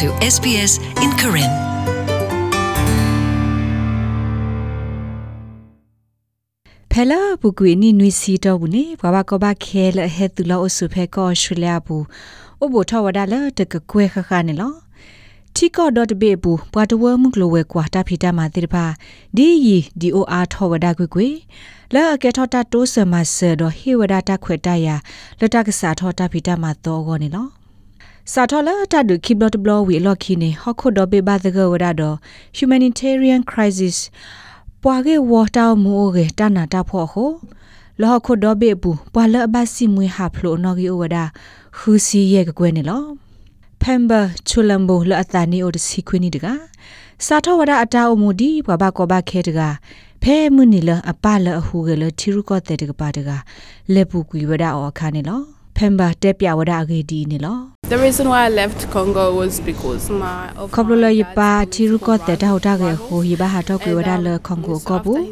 to SBS in Karen. ဖဲလာပုကွေနီနွီစီတော့ဘူးနေဘဝကဘခဲလဟဲတူလောအဆုဖဲကောရှလျာဘူးအဘထဝဒါလတကကွဲခခနေလောတီကောဒတ်ဘေဘူးပွားတဝမှုကလိုဝဲကွာတာဖီတာမာတိတပါဒီယီဒီအိုအာထဝဒါကွေကွေလာကဲထောတာတိုးဆမဆဒဟေဝဒါတာခွေတယာလတကစားထောတာဖီတာမာတော့ကောနေလော စာထလာတဒုခိဘလတ်ဘလဝီလော်ခီနေဟခုဒဘေဘာဒဂဝဒါတော့ humanitarian crisis ပွာကေဝတာမူကေတနာတာဖောဟိုလောခုဒဘေဘူးပွာလဘစီမွေဟာဖလိုနော်ဂီဝဒါခူစီရဲ့ကွယ်နေလောဖမ်ဘာချူလမ်ဘိုလအတနီအိုဒစီခွနီတကစာထဝဒအတာအမူဒီဘဘကောဘခဲတကဖဲမှုနီလအပလအဟုကလတီရုကောတဲ့တကပါတကလေပူကွေဝဒအောခါနေလော ဖမ်ဘာတက်ပြဝဒအဂေဒီနေလော The reason why I left Congo was because my ခပလလယပါတီရုကောတဲ့တောက်တာကေဟိုဟိဘာဟာတော့ကွေဝဒလခွန်ကိုကောဘူး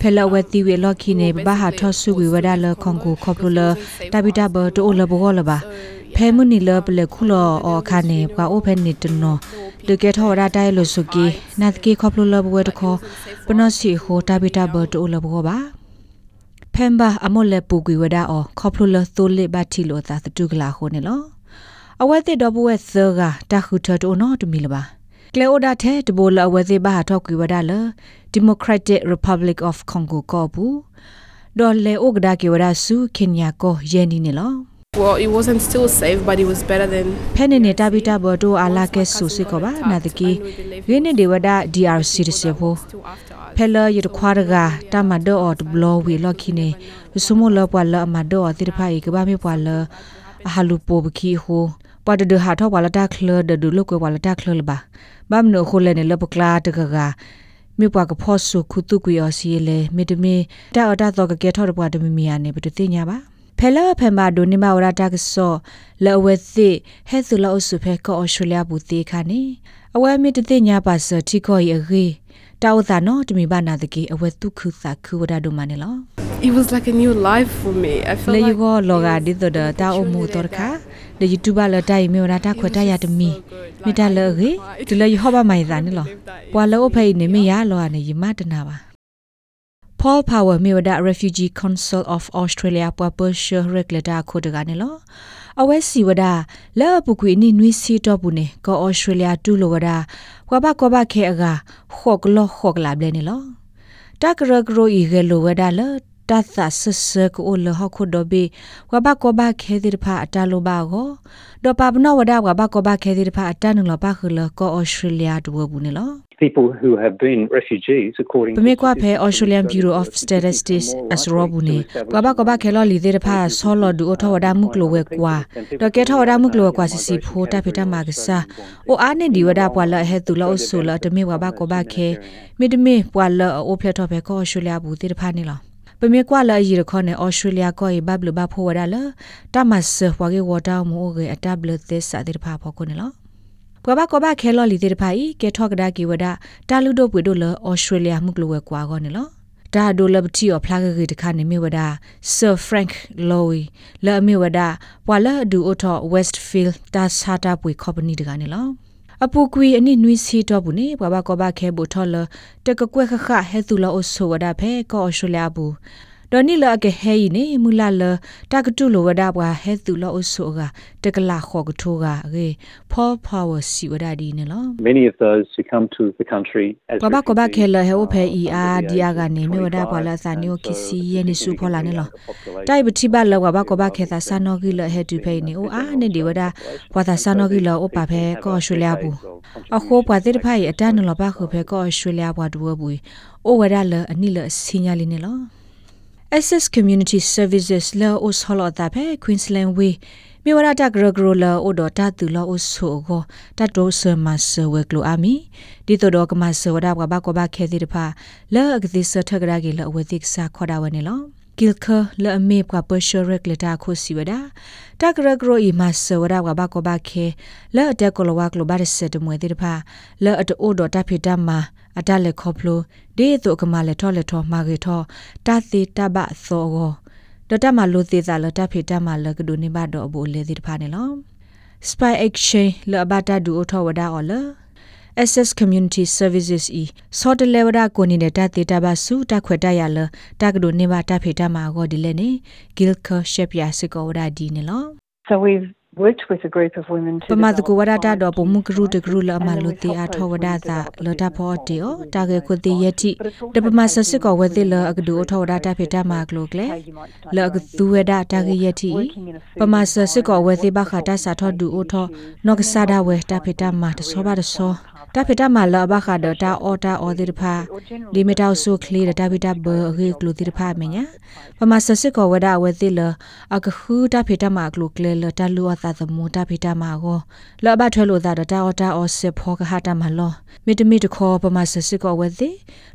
ဖဲလဝတိဝေလော်ခီနေဘာဟာထောဆုကွေဝဒလခွန်ကိုခပလလတပိတဘတိုလဘောလပါဖဲမှုနီလပလေခုလောအောခါနေကွာအိုဖဲနေတနောတကယ်ထော်ရတိုင်းလို့စုကီနတ်ကီခပလလဘဝတခေါပနစီဟိုတပိတဘတိုလဘောပါ ဖမ်ဘာအမောလေပူကွေဝဒအောခပလလသိုလေဘတ်တီလိုသာတူကလာဟိုနေလောအဝဲတဲ့တော့ဘဝဆာကတခုထတိုနော်တမီလပါကလေအိုဒါတဲ့တဘလအဝဲသေးဘာထောက်ကွေဝဒါလ Democratic Republic of Congo ကောဘူးဒေါ်လေအိုဂဒါကေဝဒါဆူကင်ညာကိုယဲနီနေလော well it wasn't still safe but it was better than ဖဲနေနေတာဘီတာဘော်တိုအာလာကဲဆူစစ်ကောပါနာတကီရင်းနေဒေဝဒါ DRC ရစေဖို့ still after us ဖဲလရတခွာရကတမဒေါ်အော်ဘလောဝီလော်ခီနေဆူမိုလပွာလအမဒေါ်အတိဖိုင်ကဘာမေပွာလအဟာလူပိုဘခီဟိုပဒဒဟာထောဝါလတာခလဒဒူလုကွေဝါလတာခလလဘာဘမ်နိုခိုလဲနေလပကလာတကကမြေပွားကဖော့ဆုခုတုကွေော်စီလေမေတမီတာအတာတော့ကကဲထော်တပွားတမီမီယာနေဘတသိညာပါ ဖဲလာဖဲမာဒိုနေမဝရတာကဆောလောဝဲသိဟဲသုလောဆုဖဲကောအော်စတြေးလျဘူတေခါနေအဝဲမီတသိညာပါစတိခော်ရေတာဝသာနော်တမီဘာနာတကေအဝဲတုခုသာခုဝဒဒိုမနေလော it was like a new life for me i felt လေ like ယောလောဂါဒီတဒတာအမှုတော်ခါလေ YouTube လာတိုင်မြေရာတာခွတ်တရတမီမိတလေရေဒီလေဟောပါမိုင်သာနေလောပွာလောဖိနေမရလောအနေယမတနာပါ Paul Power မြေဝဒ Refugee Council of Australia ပွာပရှ်ရက်လက်တာခိုတကနေလောအဝဲစီဝဒလဲပုကွေနိနွီစီတော့ဘူးနေကော Australia တူလိုဝဒကွာဘကွာဘခဲအကခော့ကလောခော့ကလာဘလဲနေလောတကရဂရိုဤဂလိုဝဒလ တသဆဆကိုလဟခုဒဘေဝဘကဘခဲဒီဖာအတလိုပါကိုဒပပနဝဒဝဘကဘခဲဒီဖာအတနလပါခလကော Australia တူဘူးနေလော people who have been refugees according ပမေကွာဖဲ Australian Bureau of Statistics as robune ကဘာကဘာခဲလောလီဒေဖာဆောလဒူအထဝဒမှုကလိုဝဲကွာတကဲထဝဒမှုကလိုကွာစီစီဖိုးတဖေတမကစားအိုအားနေဒီဝဒပွာလဟဲတူလောဆူလတမေဝဘကဘာခဲမိတမေပွာလအိုဖလက်တော့ဖဲကော Australia ဘူးတေဖာနေလော ပမေကွာလာရီရခေါနဲ့ဩစတြေးလျကိုဘဘလဘဖိုဝဒါလတမတ်ဆဝါဂေဝတာမိုဂေအတဘလသစ်စာတေဖာဖောခုနေလောကွာဘကွာဘခဲလော်လီတေတဖိုင်ကေထော့ကဒါကီဝဒတာလူဒိုပွေဒိုလဩစတြေးလျမှုကလဝဲကွာကောနေလောဒါဒိုလဘတီအဖလာဂေတခါနေမြဝဒဆာဖရန့်လော်ဝီလာမြဝဒပွာလာဒူအိုထောဝက်စ်ဖီလ်တာဆာတာပွေကော်ပနီတကနေလော အပူကွေအနိနွိစီတော့ဘူးနေဘဘကောဘခဲဘူထော်လတကကွဲခခဟဲသူလောအဆိုဝဒဖဲကောဩစတြေးလျဘူး ဒေါ်နီလာကဟဲယီနေမူလာလတကတုလိုဝဒဘွာဟဲသူလောအဆုကတကလာခောကထိုကရေဖောပါဝစီဝဒဒီနေလော many of those who come to the country as ကဘာကဘာခဲလဟဲဝဖဲအီအာဒီယာကနေမြဝဒဘွာလာစာနီယိုကီစီယနေစုဖောလာနေလောတိုက်ပတိဘလောကဘာကဘာခဲသာစာနောကီလဟဲတူဖဲနေအိုအာနေဒီဝဒဘွာသာစာနောကီလောအပဖဲကောရှူလျာဘူးအခုဘွာတိဖိုင်အတန်လောဘခုဖဲကောရှူလျာဘွာဒူဘူးအိုဝဒလအနိလစင်ညာလီနေလော Access Community Services လောအိုဆောလတာဖဲ Queensland Way မြေဝရတာဂရဂရလောအိုဒတာတူလောအိုဆိုကိုတတ်တိုဆမဆဝဲကလိုအာမီဒီတိုတော့ကမဆဝဒဘဘကဘခဲတိတဖာလောအကတိစထဂရဂေလောဝတိကစာခေါ်တာဝနေလော Gilka le ame kwa pressure regulator ko siwada ta gra gro i ma so wada wa ba ko ba khe le ate ko lo wa klo ba se de mwe de pha le at o do ta phi ta ma ata le kho plo de to ka ma le tho le tho ma ge tho ta ti ta ba so go ဒတမလိုသေးသာလတဖေတမလကဒုနေဘတော့ဘူလေဒီဖာနေလော spy exchange လဘတာဒူအထောဝဒါအော်လ SS Community Services e စောတလေဝဒကိုနေတဲ့တတေတာဘာစုတခွေတရလတကဒိုနေပါတဖေတာမာဂောဒီလေနေ Gilker Shepya စကောဝဒါဒီနေလော So we've worked with a group of women to ပမာတ develop ကိုဝဒတာ five တော့ပုံမှုကရုတကရုလအမ And then လု we've တီ helped အထောဝ those ဒါ women သာ to လတာ develop ဖောတီယော their တာကေခုတီယတိ But it's also တပမဆစစ်ကောဝတိလ taking အကဒူအထောဝဒါတာဖေတာမာကလုကလေ how you might start လ your က own သူဝဒ business တာကေယ or တိ working in a food ပမာဆစစ်ကောဝတိဘခ environment တာစာထောဒူအထောနောကဆာဒါဝဲတာဖေတာမာတဆောပါတဆော တာဖေတာမာလဘခဒတာအော်တာအော်ဒီဖာဒီမီတောက်ဆုခလီတာဖေတာဘရေကလူတိဖာမညာပမာဆစစ်ကောဝဒဝတိလအကခူတာဖေတာမာကလုကလေလတာလူအသာသမူတာဖေတာမာကိုလဘထွဲလို့တာတာအော်တာအော်စဖောကဟာတာမလောမီတမီတခောပမာဆစစ်ကောဝတိ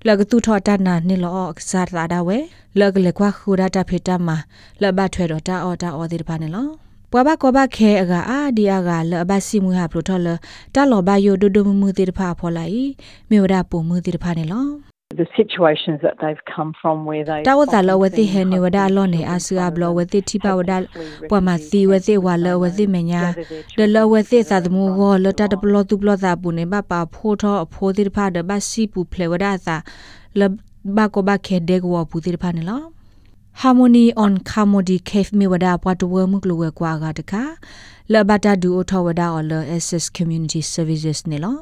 လကတူထောတာနာနေလောအကစားတာဒါဝဲလကလေကွာခူတာဖေတာမာလဘထွဲတော့တာအော်တာအော်ဒီဖာနေလော ပွာဘကောဘခဲအကအာဒီအကလဘစီမူဟာပရိုထောလတာလောဘယိုဒိုဒိုမူတီတဖာဖောလိုက်မြေဝဒပုံမူတီတဖာနေလော the situations that they've come from where they တာဝတာလဝတိဟေနေဝဒါလောနေအဆူအဘလဝတိတိပဝဒါပဝမတိဝတိဝါလဝတိမညာဒလဝတိသသမူဟောလတတဘလတုဘလတာပုနေဘပါဖိုးထောအဖိုးတိဖာဒ harmony on khamodi cave mi wada patwa muklo we kwa ga taka la bata du o thawada or la ss community services ne lo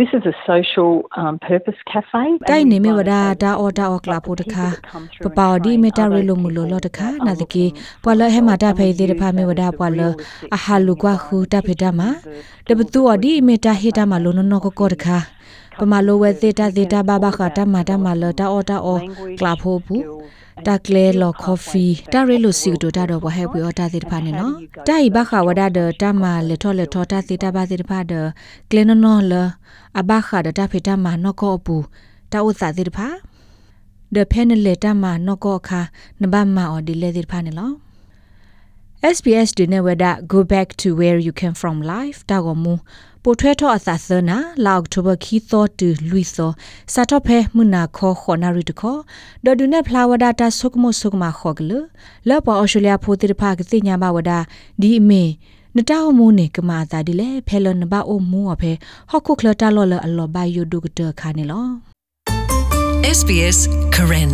This is a social um, purpose cafe. and တိုင် we နေမီ run ဝ it ဒါ as တာ a အော်တာအော် business, ကလာ but ဖို့တ the ခါ people that come ပ through ပ and ဒီ train မီတာ are ရီ those လိုမလို people လောတခါ that နာ are တကေ looking ပွာလဟဲမာတာဖေဒီတဖာမီဝဒါ for ပွာလ real အဟာလူကွာခူတာဖေတာမှာတဘတူအဒီမီတာဟီတာမလိုနောကကောတခါပမလိုဝဲသေးတာသေးတာဘာဘာခတာမာတာမလတာအော်တာအော်ကလာဖို့ဘူး တာကလေလော်ကော်ဖီတာရီလိုစီတိုတာတော့ဘဟဲပွေအော်တာသေးတဖာနေနော်တာဤဘခဝဒါဒတာမာလေထောလေထောတာသေးတာဘာသေးတဖာဒကလေနော်နော်လအဘခဒတာဖေတာမာနော့ကောပူတာဥစာသေးတဖာဒဖဲနလေတာမာနော့ကောခါနဘမာအော်ဒီလေသေးတဖာနေလော SBS ဒီနေဝဒ go back to where you came from life တာကမူပိုထွဲထောအသသနာလာအောက်တိုဘာခီသောတူလူသောစာတော့ဖဲမနာခောခေါနာရီတခောဒဒုနေဖလာဝဒတာဆုကမဆုကမခောကလလောပေါ်အော်စတြေးလျဖိုတိဖာကတိညာဘဝဒဒီအမေနတောက်မူနေကမာတာဒီလေဖဲလနဘအိုမူအဖဲဟော့ခုခလတာလောလအလောဘယိုဒုကတခါနေလော SBS Karen